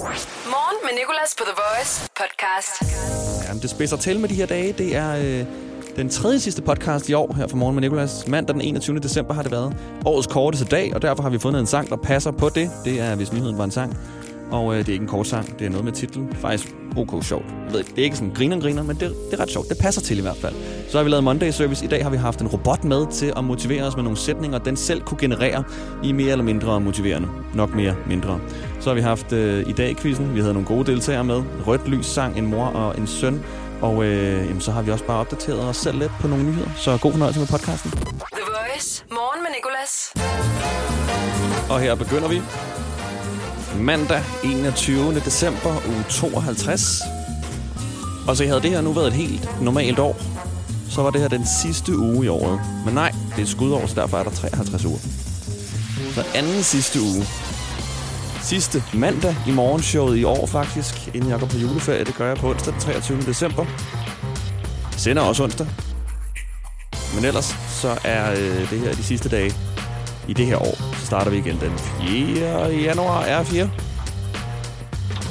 Morgen med Nicolas på The Voice podcast. Jamen, det spidser til med de her dage. Det er øh, den tredje sidste podcast i år her fra Morgen med Nicolas. Mandag den 21. december har det været årets korteste dag, og derfor har vi fundet en sang, der passer på det. Det er, hvis nyheden var en sang. Og øh, det er ikke en kort sang, det er noget med titlen. Faktisk ok sjovt. Jeg ved ikke, det er ikke sådan griner griner, men det, det er ret sjovt. Det passer til i hvert fald. Så har vi lavet Monday Service. I dag har vi haft en robot med til at motivere os med nogle sætninger, den selv kunne generere i mere eller mindre motiverende. Nok mere mindre. Så har vi haft øh, i dag quizzen. Vi havde nogle gode deltagere med. Rødt lys sang, en mor og en søn. Og øh, jamen, så har vi også bare opdateret os selv lidt på nogle nyheder. Så god fornøjelse med podcasten. The Voice. Morgen med Nicolas. Og her begynder vi. Mandag 21. december uge 52. Og så havde det her nu været et helt normalt år, så var det her den sidste uge i året. Men nej, det er et skudår, så derfor er der 53 uger. Så anden sidste uge. Sidste mandag i morgenshowet i år faktisk, inden jeg går på juleferie. Det gør jeg på onsdag den 23. december. Sender også onsdag. Men ellers så er øh, det her de sidste dage i det her år. Så starter vi igen den 4. januar. Er 4?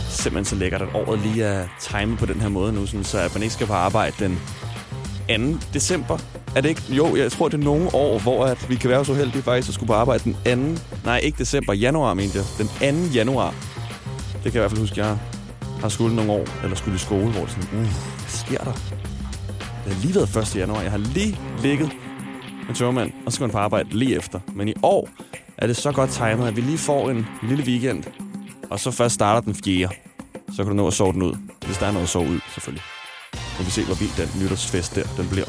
Simpelthen så lækkert, at året lige er timet på den her måde nu, sådan, så at man ikke skal på arbejde den 2. december. Er det ikke? Jo, jeg tror, det er nogle år, hvor at vi kan være så heldige faktisk at skulle på arbejde den 2. Nej, ikke december. Januar, mente jeg. Den 2. januar. Det kan jeg i hvert fald huske, jeg har skulle nogle år, eller skulle i skole, hvor det sådan, uh, hvad sker der? Det har lige været 1. januar. Jeg har lige ligget med tørmand, og så skal man på arbejde lige efter. Men i år er det så godt timet, at vi lige får en lille weekend, og så først starter den fjerde. Så kan du nå at sove den ud, hvis der er noget at sove ud, selvfølgelig. Nu vi se, hvor vild den nytårsfest der, den bliver.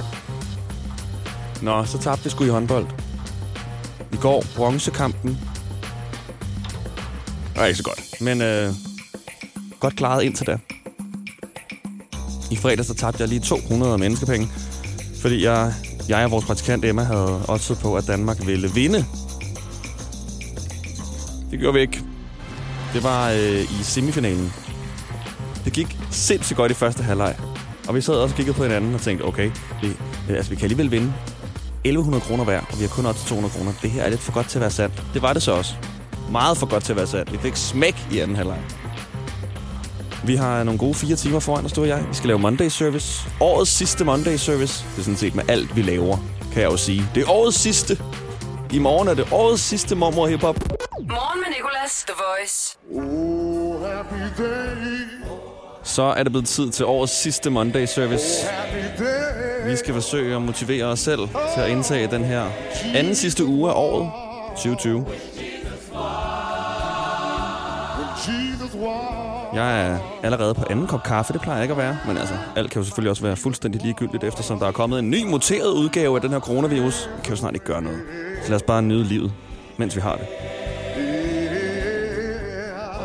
Nå, så tabte vi sgu i håndbold. I går, bronzekampen. Det ikke så godt, men øh, godt klaret indtil da. I fredags så tabte jeg lige 200 menneskepenge, fordi jeg, jeg og vores praktikant Emma havde også på, at Danmark ville vinde. Det gjorde vi ikke. Det var øh, i semifinalen. Det gik sindssygt godt i første halvleg. Og vi sad også og kiggede på hinanden og tænkte, okay, vi, øh, altså, vi kan alligevel vinde 1100 kroner hver, og vi har kun op til 200 kroner. Det her er lidt for godt til at være sandt. Det var det så også. Meget for godt til at være sandt. Vi fik smæk i anden halvleg. Vi har nogle gode fire timer foran os, du og jeg. Vi skal lave Monday Service. Årets sidste Monday Service. Det er sådan set med alt, vi laver, kan jeg jo sige. Det er årets sidste. I morgen er det årets sidste mormor hiphop. Morgen med Nicolas. The Voice. Oh, happy day, Så er det blevet tid til årets sidste Monday Service. Vi skal forsøge at motivere os selv til at indtage den her anden sidste uge af året 2020. Jeg er allerede på anden kop kaffe, det plejer jeg ikke at være. Men altså, alt kan jo selvfølgelig også være fuldstændig ligegyldigt, eftersom der er kommet en ny muteret udgave af den her coronavirus. Vi kan jo snart ikke gøre noget. Så lad os bare nyde livet, mens vi har det.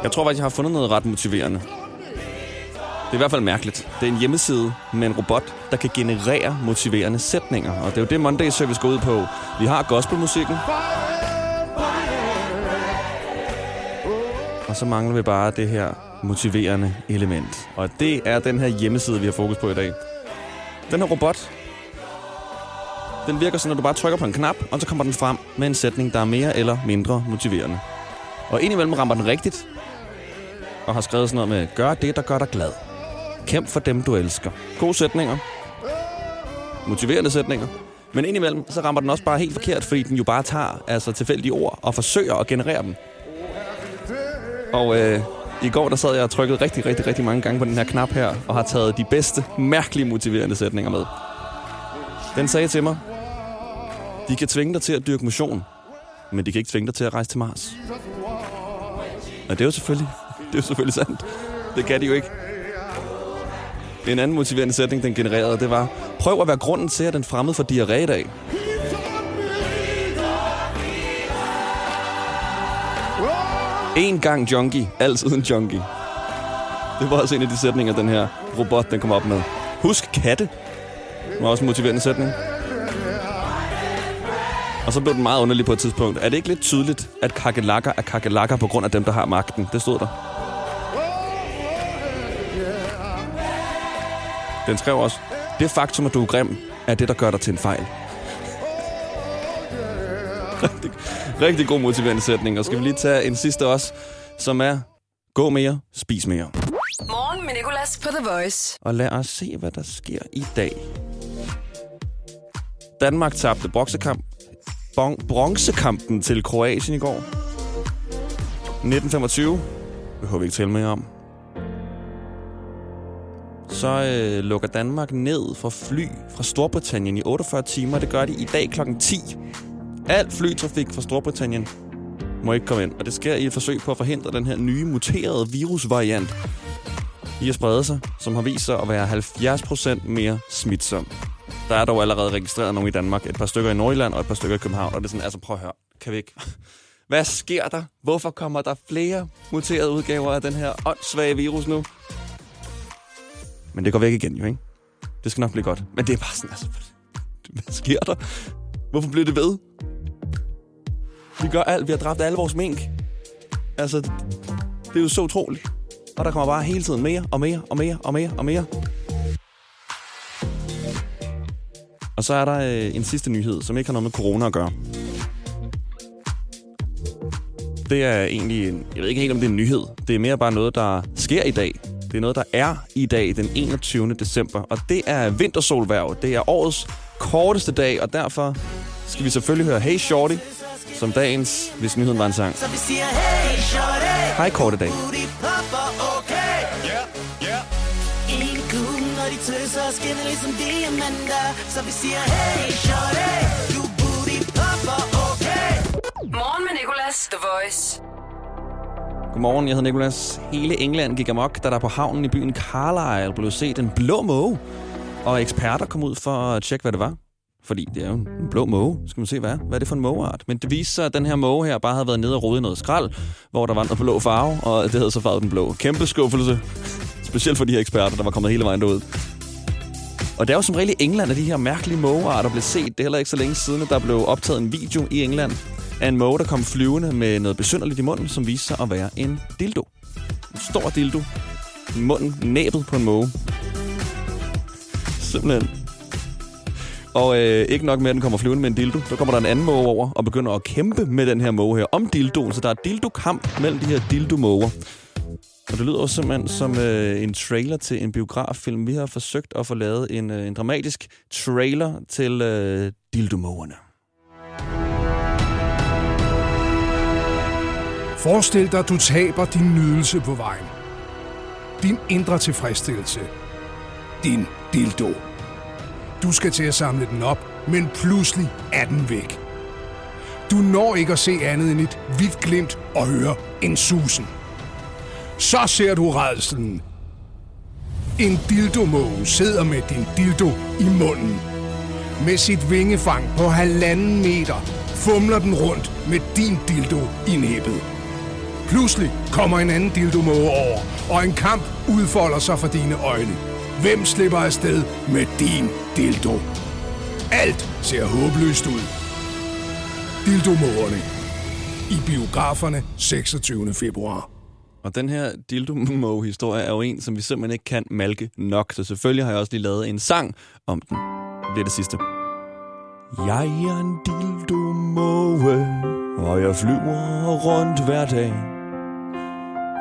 Jeg tror faktisk, jeg har fundet noget ret motiverende. Det er i hvert fald mærkeligt. Det er en hjemmeside med en robot, der kan generere motiverende sætninger. Og det er jo det, Monday Service går ud på. Vi har gospelmusikken. Og så mangler vi bare det her motiverende element. Og det er den her hjemmeside, vi har fokus på i dag. Den her robot, den virker sådan, at du bare trykker på en knap, og så kommer den frem med en sætning, der er mere eller mindre motiverende. Og indimellem rammer den rigtigt, og har skrevet sådan noget med, gør det, der gør dig glad. Kæmp for dem, du elsker. Gode sætninger. Motiverende sætninger. Men indimellem, så rammer den også bare helt forkert, fordi den jo bare tager altså, tilfældige ord og forsøger at generere dem. Og øh, i går, der sad jeg og trykkede rigtig, rigtig, rigtig mange gange på den her knap her, og har taget de bedste, mærkelige motiverende sætninger med. Den sagde til mig, de kan tvinge dig til at dyrke motion, men de kan ikke tvinge dig til at rejse til Mars. Og det er jo selvfølgelig, det er jo selvfølgelig sandt. Det kan de jo ikke. En anden motiverende sætning, den genererede, det var, prøv at være grunden til, at den fremmede får diarré i dag. En gang junkie, altid en junkie. Det var også en af de sætninger, den her robot, den kom op med. Husk katte. Det var også en motiverende sætning. Og så blev den meget underlig på et tidspunkt. Er det ikke lidt tydeligt, at kakelakker er kakelakker på grund af dem, der har magten? Det stod der. Den skrev også, det faktum, at du er grim, er det, der gør dig til en fejl. rigtig, rigtig god motiverende sætning. Og skal vi lige tage en sidste også, som er, Gå mere, spis mere. Morgen med Nicolas på The Voice. Og lad os se, hvad der sker i dag. Danmark tabte boksekamp, bon, bronzekampen til Kroatien i går. 1925. Behøver vi ikke tale mere om. Så øh, lukker Danmark ned for fly fra Storbritannien i 48 timer. Det gør de i dag kl. 10. Al flytrafik fra Storbritannien må ikke komme ind. Og det sker i et forsøg på at forhindre den her nye muterede virusvariant i at sprede sig, som har vist sig at være 70% mere smitsom. Der er dog allerede registreret nogle i Danmark. Et par stykker i Nordjylland og et par stykker i København. Og det er sådan, altså prøv at høre. Kan vi ikke? Hvad sker der? Hvorfor kommer der flere muterede udgaver af den her åndssvage virus nu? Men det går væk igen jo, ikke? Det skal nok blive godt. Men det er bare sådan, altså... Hvad sker der? Hvorfor bliver det ved? Vi gør alt. Vi har dræbt alle vores mink. Altså, det er jo så utroligt. Og der kommer bare hele tiden mere og mere og mere og mere og mere. Og så er der øh, en sidste nyhed, som ikke har noget med corona at gøre. Det er egentlig, en, jeg ved ikke helt om det er en nyhed. Det er mere bare noget, der sker i dag. Det er noget, der er i dag, den 21. december. Og det er vintersolværv. Det er årets korteste dag, og derfor skal vi selvfølgelig høre Hey Shorty, som dagens, hvis nyheden var en sang. Så vi siger hey shorty Hej korte dag. Morgen med Nicolas, The Voice. Godmorgen, jeg hedder Nikolas. Hele England gik amok, da der på havnen i byen Carlisle blev set en blå måge. Og eksperter kom ud for at tjekke, hvad det var. Fordi det er jo en blå måge. Skal man se, hvad er? Hvad er det for en mågeart? Men det viste sig, at den her måge her bare havde været nede og rode i noget skrald, hvor der var noget blå farve, og det havde så farvet den blå. Kæmpe skuffelse. Specielt for de her eksperter, der var kommet hele vejen derud. Og det er jo som regel i England, at de her mærkelige mågearter blev set. Det er heller ikke så længe siden, at der blev optaget en video i England af en måge, der kom flyvende med noget besynderligt i munden, som viste sig at være en dildo. En stor dildo. I munden, næbet på en måge. Simpelthen. Og øh, ikke nok med, at den kommer flyvende med en dildo. Så kommer der en anden måge over og begynder at kæmpe med den her måge her om dildoen. Så der er dildo-kamp mellem de her dildo-måger. Og det lyder også simpelthen som øh, en trailer til en biograffilm. Vi har forsøgt at få lavet en, øh, en dramatisk trailer til øh, dildomågerne. Forestil dig, at du taber din nydelse på vejen. Din indre tilfredsstillelse. Din dildo. Du skal til at samle den op, men pludselig er den væk. Du når ikke at se andet end et hvidt glimt og høre en susen. Så ser du redselen. En dildomåge sidder med din dildo i munden. Med sit vingefang på halvanden meter fumler den rundt med din dildo i næbbet. Pludselig kommer en anden dildomåge over, og en kamp udfolder sig for dine øjne. Hvem slipper afsted med din dildo? Alt ser håbløst ud. Dildomågerne. I biograferne 26. februar. Og den her dildo-måge-historie er jo en, som vi simpelthen ikke kan malke nok. Så selvfølgelig har jeg også lige lavet en sang om den. Det bliver det sidste. Jeg er en dildo-måge, og jeg flyver rundt hver dag.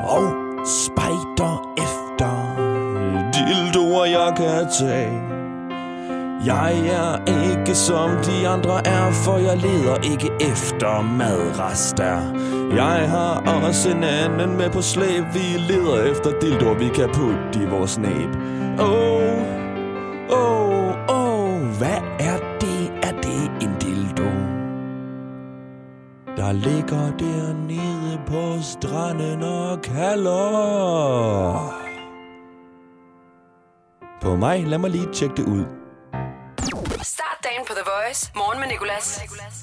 Og spejder efter dildoer, jeg kan tage. Jeg er ikke som de andre er, for jeg leder ikke efter madrester. Jeg har også en anden med på slæb, vi leder efter dildoer, vi kan putte i vores næb. Åh, åh, åh, hvad er det? Er det en dildo? Der ligger dernede på stranden og kalder. På mig, lad mig lige tjekke det ud. På The Voice. Morgen med Nicolas.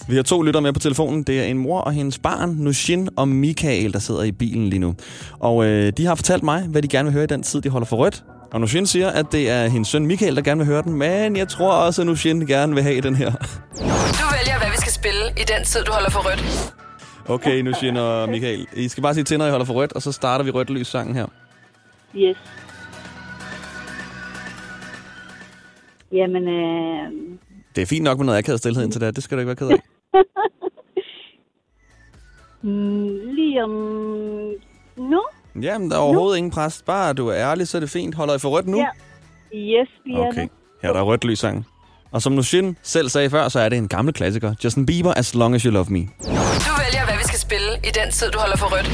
Vi har to lyttere med på telefonen. Det er en mor og hendes barn, Nushin og Michael, der sidder i bilen lige nu. Og øh, de har fortalt mig, hvad de gerne vil høre i den tid, de holder for rødt. Og Nushin siger, at det er hendes søn Michael, der gerne vil høre den. Men jeg tror også, at Nushin gerne vil have den her. Du vælger, hvad vi skal spille i den tid, du holder for rødt. Okay, Nushin og Michael. I skal bare sige til, når I holder for rødt, og så starter vi rødt lys sangen her. Yes. Jamen, øh, Det er fint nok med noget akavet stillhed indtil da. Det skal du ikke være ked af. mm, lige om nu, Jamen, der er overhovedet ingen pres. Bare du er ærlig, så er det fint. Holder I for rødt nu? Ja. Yes, vi er Okay. Her der er rødt lys sang. Og som Nushin selv sagde før, så er det en gammel klassiker. Justin Bieber, As Long As You Love Me. Du vælger, hvad vi skal spille i den tid, du holder for rødt.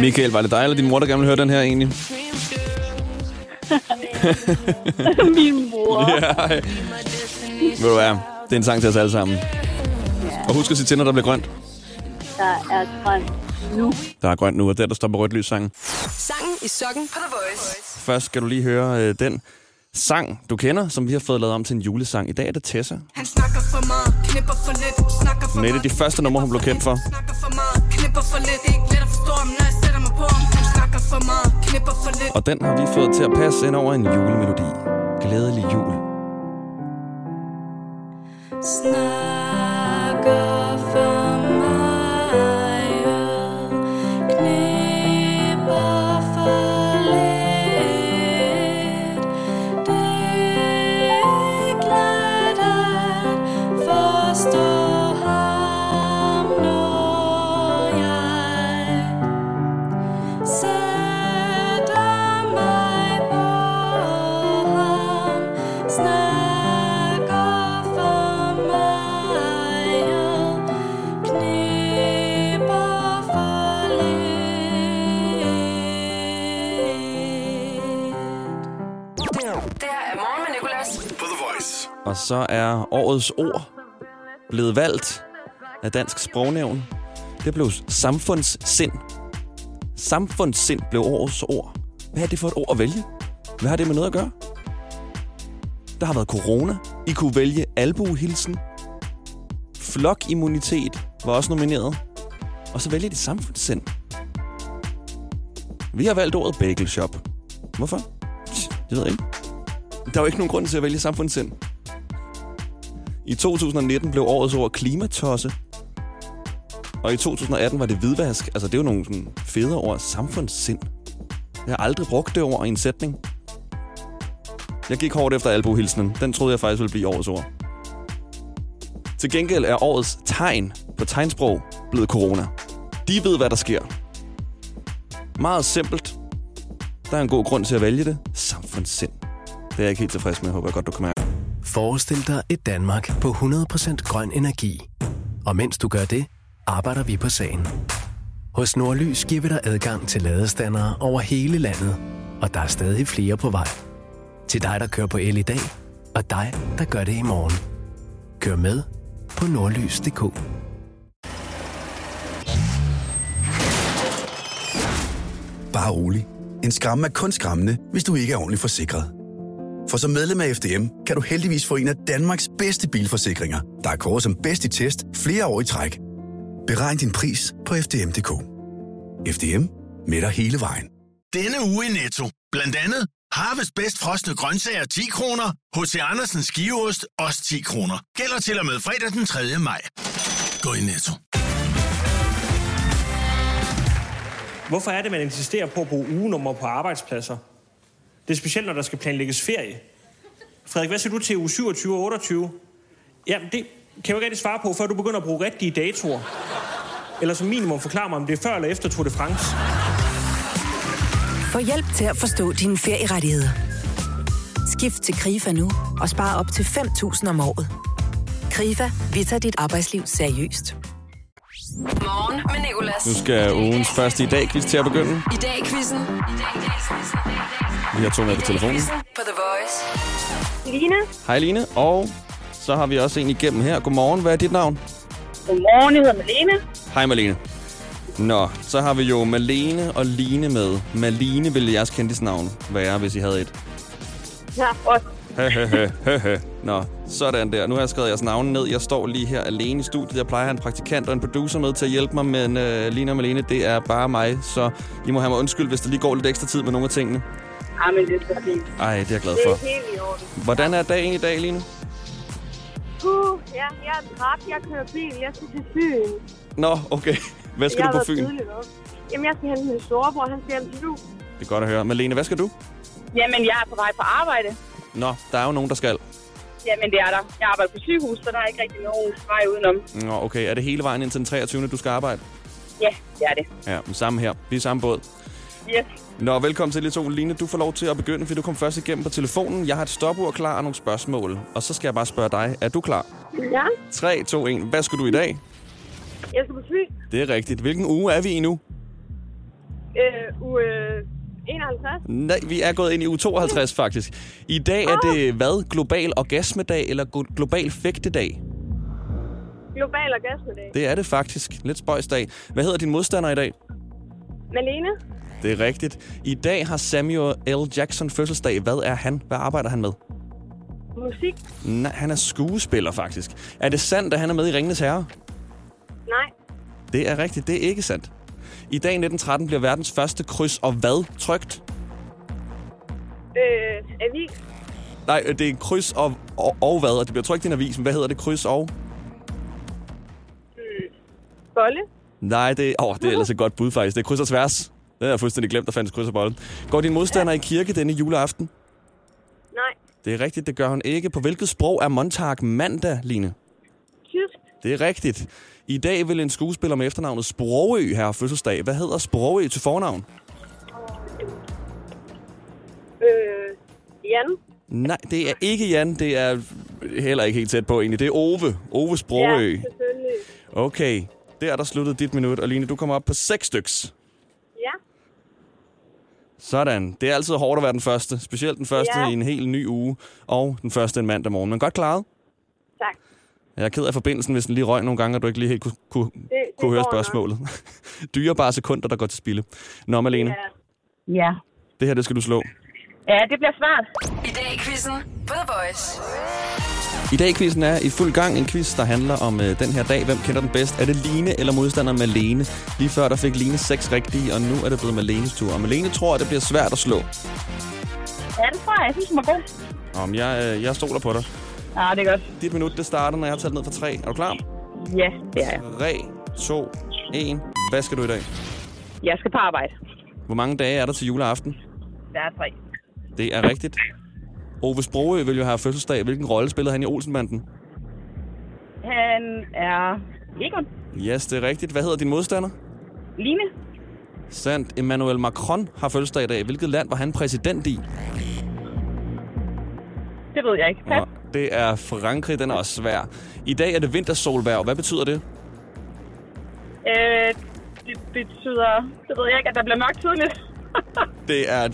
Michael, var det dig eller din mor, der gerne vil høre den her egentlig? Min mor. Ja. Ved du hvad? Det er en sang til os alle sammen. Og husk at sige til, når der bliver grønt. Der er grønt nu. Der er grønt nu, og der, der står på rødt lys sangen. Sangen i sokken på The Voice. Først skal du lige høre øh, den sang, du kender, som vi har fået lavet om til en julesang. I dag er det Tessa. Han snakker for meget, knipper for lidt, snakker for Hun er et af meget. de første numre, hun blev kendt for. Snakker for meget, knipper for lidt. Det ikke let at forstå på ham. Han snakker for meget, knipper for lidt. Og den har vi fået til at passe ind over en julemelodi. Glædelig jul. Snakker så er årets ord blevet valgt af Dansk Sprognævn. Det blev samfundssind. Samfundssind blev årets ord. Hvad er det for et ord at vælge? Hvad har det med noget at gøre? Der har været corona. I kunne vælge albuehilsen. Flokimmunitet var også nomineret. Og så vælger de samfundssind. Vi har valgt ordet bagelshop. Hvorfor? Det ved jeg ikke. Der er jo ikke nogen grund til at vælge samfundssind. I 2019 blev årets ord klimatosse. Og i 2018 var det hvidvask. Altså, det er jo nogle sådan federe ord. Samfundssind. Jeg har aldrig brugt det ord i en sætning. Jeg gik hårdt efter albuhilsenen. Den troede jeg faktisk ville blive årets ord. Til gengæld er årets tegn på tegnsprog blevet corona. De ved, hvad der sker. Meget simpelt. Der er en god grund til at vælge det. Samfundssind. Det er jeg ikke helt tilfreds med. Jeg håber godt, du kan mærke. Forestil dig et Danmark på 100% grøn energi. Og mens du gør det, arbejder vi på sagen. Hos Nordlys giver vi dig adgang til ladestandere over hele landet, og der er stadig flere på vej. Til dig, der kører på el i dag, og dig, der gør det i morgen. Kør med på nordlys.dk. Bare rolig. En skræmme er kun skræmmende, hvis du ikke er ordentligt forsikret. For som medlem af FDM kan du heldigvis få en af Danmarks bedste bilforsikringer, der er kåret som bedst i test flere år i træk. Beregn din pris på FDM.dk. FDM med dig hele vejen. Denne uge i Netto. Blandt andet Harvest bedst frosne grøntsager 10 kroner. H.C. Andersens skiveost også 10 kroner. Gælder til og med fredag den 3. maj. Gå i Netto. Hvorfor er det, man insisterer på at bruge ugenummer på arbejdspladser? Det er specielt, når der skal planlægges ferie. Frederik, hvad siger du til uge 27 og 28? Jamen, det kan jeg jo ikke rigtig svare på, før du begynder at bruge rigtige datoer. Eller som minimum forklare mig, om det er før eller efter Tour de France. Få hjælp til at forstå dine ferierettigheder. Skift til KRIFA nu og spar op til 5.000 om året. KRIFA, vi tager dit arbejdsliv seriøst. Morgen med Nicolas. Nu skal ugens første i dag quiz til at begynde. I dag i quizzen. Vi har to med på telefonen. På The Voice. Line, Hej Line, og så har vi også en igennem her. Godmorgen, hvad er dit navn? godmorgen, jeg hedder Malene. Hej Malene. Nå, så har vi jo Malene og Line med. Malene ville jeres kendtis navn være, hvis I havde et. Ja, også. Nå, sådan der. Nu har jeg skrevet jeres navne ned. Jeg står lige her alene i studiet. Jeg plejer at have en praktikant og en producer med til at hjælpe mig, men uh, Line og Malene, det er bare mig. Så I må have mig undskyld, hvis der lige går lidt ekstra tid med nogle af tingene. Ja, men det er så fint. Ej, det er jeg glad Det for. er helt i orden. Hvordan er dagen i dag, Line? Puh, ja, jeg er træt. Jeg kører bil. Jeg skal til Fyn. Nå, okay. Hvad skal jeg du på Fyn? Jamen, jeg skal hente min storebror. Han skal hjem til jul. Det er godt at høre. Malene, hvad skal du? Jamen, jeg er på vej på arbejde. Nå, der er jo nogen, der skal. Jamen, det er der. Jeg arbejder på sygehus, så der er ikke rigtig nogen vej udenom. Nå, okay. Er det hele vejen indtil den 23. du skal arbejde? Ja, det er det. Ja, men samme her. Vi er i samme båd. Yes. Nå, velkommen til lidt to. Line, du får lov til at begynde, fordi du kom først igennem på telefonen. Jeg har et stopord klar og nogle spørgsmål. Og så skal jeg bare spørge dig. Er du klar? Ja, 3, 2, 1. Hvad skal du i dag? jeg skal på Fyn. Det er rigtigt. Hvilken uge er vi i nu? Øh, uge øh, 51. Nej, vi er gået ind i uge 52 faktisk. I dag er det hvad? Global orgasmedag eller glo- global fægtedag? Global orgasmedag. Det er det faktisk. Lidt spøjsdag. Hvad hedder din modstander i dag? Malene. Det er rigtigt. I dag har Samuel L. Jackson fødselsdag. Hvad er han? Hvad arbejder han med? Musik. Nej, han er skuespiller faktisk. Er det sandt, at han er med i Ringenes Herre? Nej. Det er rigtigt. Det er ikke sandt. I dag 1913 bliver verdens første kryds og hvad trygt? Øh, avis. Nej, øh, det er kryds og, og, og hvad? Og det bliver trykt i en avis. Men hvad hedder det? Kryds og? Bolle. Nej, det, åh, det er ellers et godt bud faktisk. Det er kryds og tværs. Har jeg fuldstændig glemt, der fandtes kryds og bolle. Går din modstander i kirke denne juleaften? Nej. Det er rigtigt, det gør hun ikke. På hvilket sprog er Montag mandag, Line? Tysk. Det er rigtigt. I dag vil en skuespiller med efternavnet Sprogø have fødselsdag. Hvad hedder Sprogø til fornavn? Øh, Jan. Nej, det er ikke Jan. Det er heller ikke helt tæt på egentlig. Det er Ove. Ove Sprogø. Ja, selvfølgelig. Okay, der er der sluttet dit minut. Og Line, du kommer op på seks styks. Sådan. Det er altid hårdt at være den første. Specielt den første Ja. i en helt ny uge. Og den første en mandag morgen. Men godt klaret. Tak. Jeg er ked af forbindelsen, hvis den lige røg nogle gange, og du ikke lige helt kunne, kunne, det kunne høre spørgsmålet. Dyrebare sekunder, der går til spilde. Nå, Malene, Ja. Ja. det her det skal du slå. Ja, det bliver svært. I dag i quizzen på The Voice. I dag quizzen er i fuld gang en quiz, der handler om øh, den her dag. Hvem kender den bedst? Er det Line eller modstanderen Malene? Lige før der fik Line seks rigtige, og nu er det blevet Malenes tur. Og Malene tror, at det bliver svært at slå. Ja, det tror jeg. Jeg synes, den var god. Om jeg, øh, jeg stoler på dig. Ja, det er godt. Dit minut, det starter, når jeg har talt ned fra tre. Er du klar? Ja, det er jeg. 3, 2, 1. Hvad skal du i dag? Jeg skal på arbejde. Hvor mange dage er der til juleaften? Der er tre. Det er rigtigt. Ove Sprogø vil jo have fødselsdag. Hvilken rolle spillede han i Olsenbanden? Han er Egon. Yes, det er rigtigt. Hvad hedder din modstander? Line. Sandt. Emmanuel Macron har fødselsdag i dag. Hvilket land var han præsident i? Det ved jeg ikke. Nå, det er Frankrig. Den er også svær. I dag er det vintersolværv. Hvad betyder det? Øh, det betyder, det ved jeg ikke, at der bliver mørkt tidligt. Det er,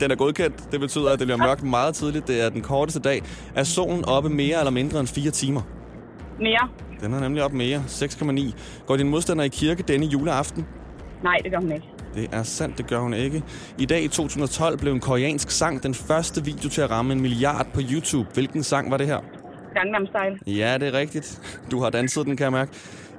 den er godkendt. Det betyder, at det bliver mørkt meget tidligt. Det er den korteste dag. Er solen oppe mere eller mindre end 4 timer? Mere. Den er nemlig op mere. 6,9. Går din modstander i kirke denne juleaften? Nej, det gør hun ikke. Det er sandt, det gør hun ikke. I dag i 2012 blev en koreansk sang den første video til at ramme en milliard på YouTube. Hvilken sang var det her? Gangnam Style. Ja, det er rigtigt. Du har danset den, kan jeg mærke.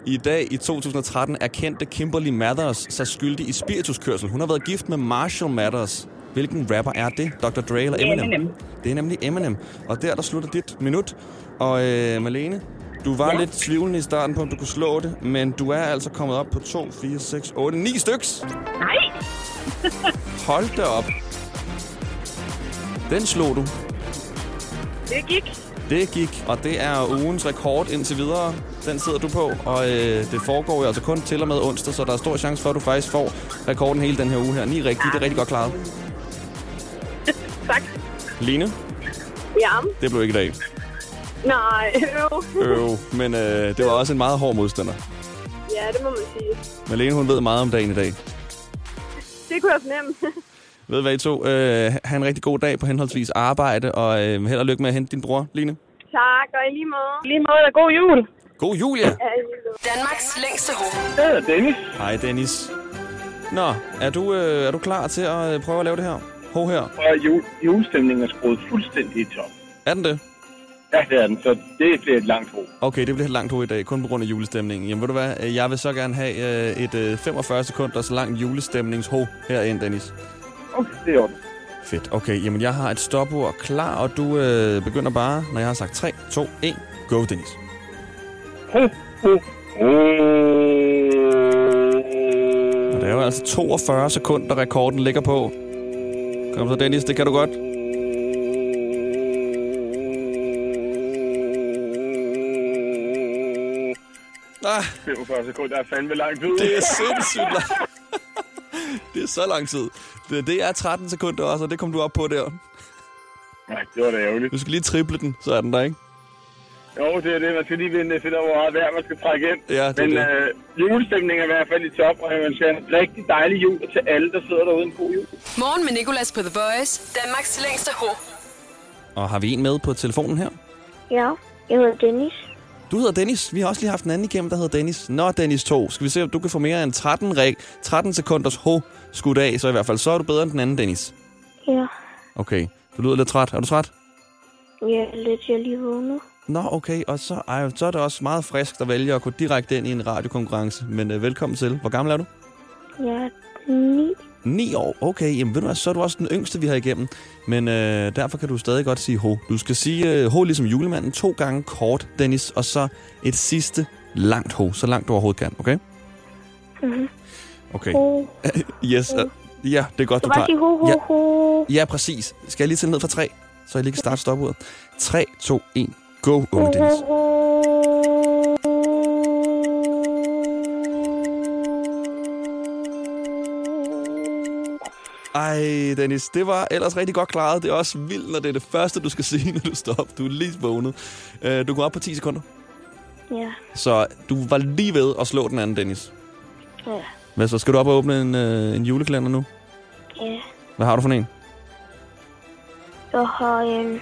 I dag i 2013 erkendte Kimberly Mathers sig skyldig i spirituskørsel. Hun har været gift med Marshall Mathers. Hvilken rapper er det? Dr. Dre eller Eminem? Eminem. Det er nemlig Eminem. Og der, der slutter dit minut. Og øh, Malene, du var ja. Lidt tvivlende i starten på, om du kunne slå det, men du er altså kommet op på 2, 4, 6, 8, 9 styks. Nej. Hold da op. Den slog du. Det gik. Det gik, og det er ugens rekord indtil videre. Den sidder du på, og øh, det foregår jo altså kun til og med onsdag, så der er stor chance for, at du faktisk får rekorden hele den her uge her. Ni rigtige, det er rigtig godt klaret. Line, Ja. det blev ikke i dag. Nej, øv. Øv, men øh, det var også en meget hård modstander. Ja, det må man sige. Malene, hun ved meget om dagen i dag. Det kunne jeg fornemme. Ved du hvad, I to? Øh, ha' en rigtig god dag på henholdsvis arbejde, og øh, held og lykke med at hente din bror, Line. tak, og i lige måde. I lige måde, og god jul. God jul, ja! Danmarks længste hoved. Det er Dennis. Hej, Dennis. Nå, er du, øh, er du klar til at øh, prøve at lave det her? Ho her. Og jul, julestemningen er skruet fuldstændig i top. Er den det? Ja, det er den, så det bliver et langt ro. Okay, det bliver et langt hoved i dag, kun på grund af julestemningen. Jamen ved du hvad, Øh, jeg vil så gerne have øh, et øh, 45 sekunders langt julestemningsho herind, Dennis. Okay, det er ordentligt. Fedt. Okay, jamen jeg har et stopord klar, og du øh, begynder bare, når jeg har sagt 3, 2, 1. Go, Dennis. Ho, ho, ho. Og det er jo altså 42 sekunder, rekorden ligger på. Kom så, Dennis, det kan du godt. Ah, 45 sekunder er fandme lang tid. det er sindssygt langt. det er så lang tid. Det, det er 13 sekunder også, og det kom du op på der. Nej, det var da ærgerligt. Du skal lige triple den, så er den der, ikke? Jo, det er det. Man skal lige vinde, finde, hvor meget vejr man skal trække ind. Ja, det er Men det. øh, julestemningen er i hvert fald i top, og jeg ønsker en rigtig dejlig jul til alle, der sidder derude en god jul. Morgen med Nicolas på The Voice. Danmarks længste ho. Og har vi en med på telefonen her? Ja, jeg hedder Dennis. Du hedder Dennis. Vi har også lige haft en anden igennem, der hedder Dennis. Nå, Dennis 2. Skal vi se, om du kan få mere end 13, reg 13 sekunders ho skudt af, så i hvert fald så er du bedre end den anden, Dennis. Ja, Okay. Du lyder lidt træt. Er du træt? er lidt, jeg er lige vågnet. Nå, okay. Og så, ej, så er det også meget frisk at vælge at gå direkte ind i en radiokonkurrence. Men øh, velkommen til. Hvor gammel er du? Jeg er ni. 9 år. Okay, jamen ved du hvad, så er du også den yngste, vi har igennem. Men øh, derfor kan du stadig godt sige ho. Du skal sige øh, ho ligesom julemanden to gange kort, Dennis, og så et sidste langt ho. Så langt du overhovedet kan, okay? Mm-hmm. Okay. Ho. Yes. øh, Ja, det er godt, Du du bare sige ho, ho, Ja, ho. ja, præcis. Skal jeg lige tælle ned fra tre, så jeg lige kan starte stopuret? 3, 2, 1. Go, unge Dennis. Ej, Dennis, det var ellers rigtig godt klaret. Det er også vildt, når det er det første, du skal sige, når du står op. Du er lige vågnet. Øh, Du går op på 10 sekunder. Ja, Så du var lige ved at slå den anden, Dennis. ja, Hvad så? Skal du op og åbne en, øh, en julekalender nu? ja. Hvad har du for en? Jeg har en...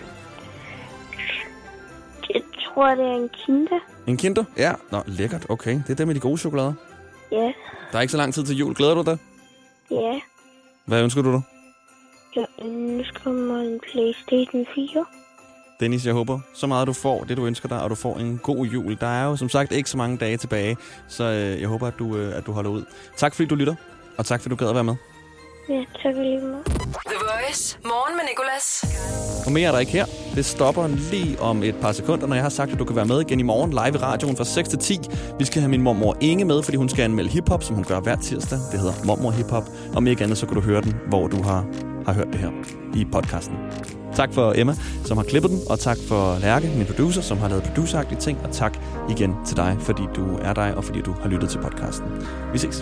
Tror, det er en kinder. En Kinder? Ja. Nå, lækkert. Okay, det er det med de gode chokolader. Ja, Der er ikke så lang tid til jul. Glæder du dig? ja. Hvad ønsker du dig? Jeg ønsker mig en Playstation 4. Dennis, jeg håber så meget, du får det, du ønsker dig, og du får en god jul. Der er jo som sagt ikke så mange dage tilbage, så øh, jeg håber, at du, øh, at du holder ud. Tak fordi du lytter, og tak fordi du gad at være med. Ja, tak lige meget. The Voice. Morgen med Nicolas. Og mere er der ikke her. Det stopper lige om et par sekunder, når jeg har sagt, at du kan være med igen i morgen live i radioen fra 6 til 10. Vi skal have min mormor Inge med, fordi hun skal anmelde hiphop, som hun gør hver tirsdag. Det hedder Mormor Hiphop. Om ikke andet, så kan du høre den, hvor du har, har hørt det her i podcasten. Tak for Emma, som har klippet den, og tak for Lærke, min producer, som har lavet produceragtige ting, og tak igen til dig, fordi du er dig, og fordi du har lyttet til podcasten. Vi ses.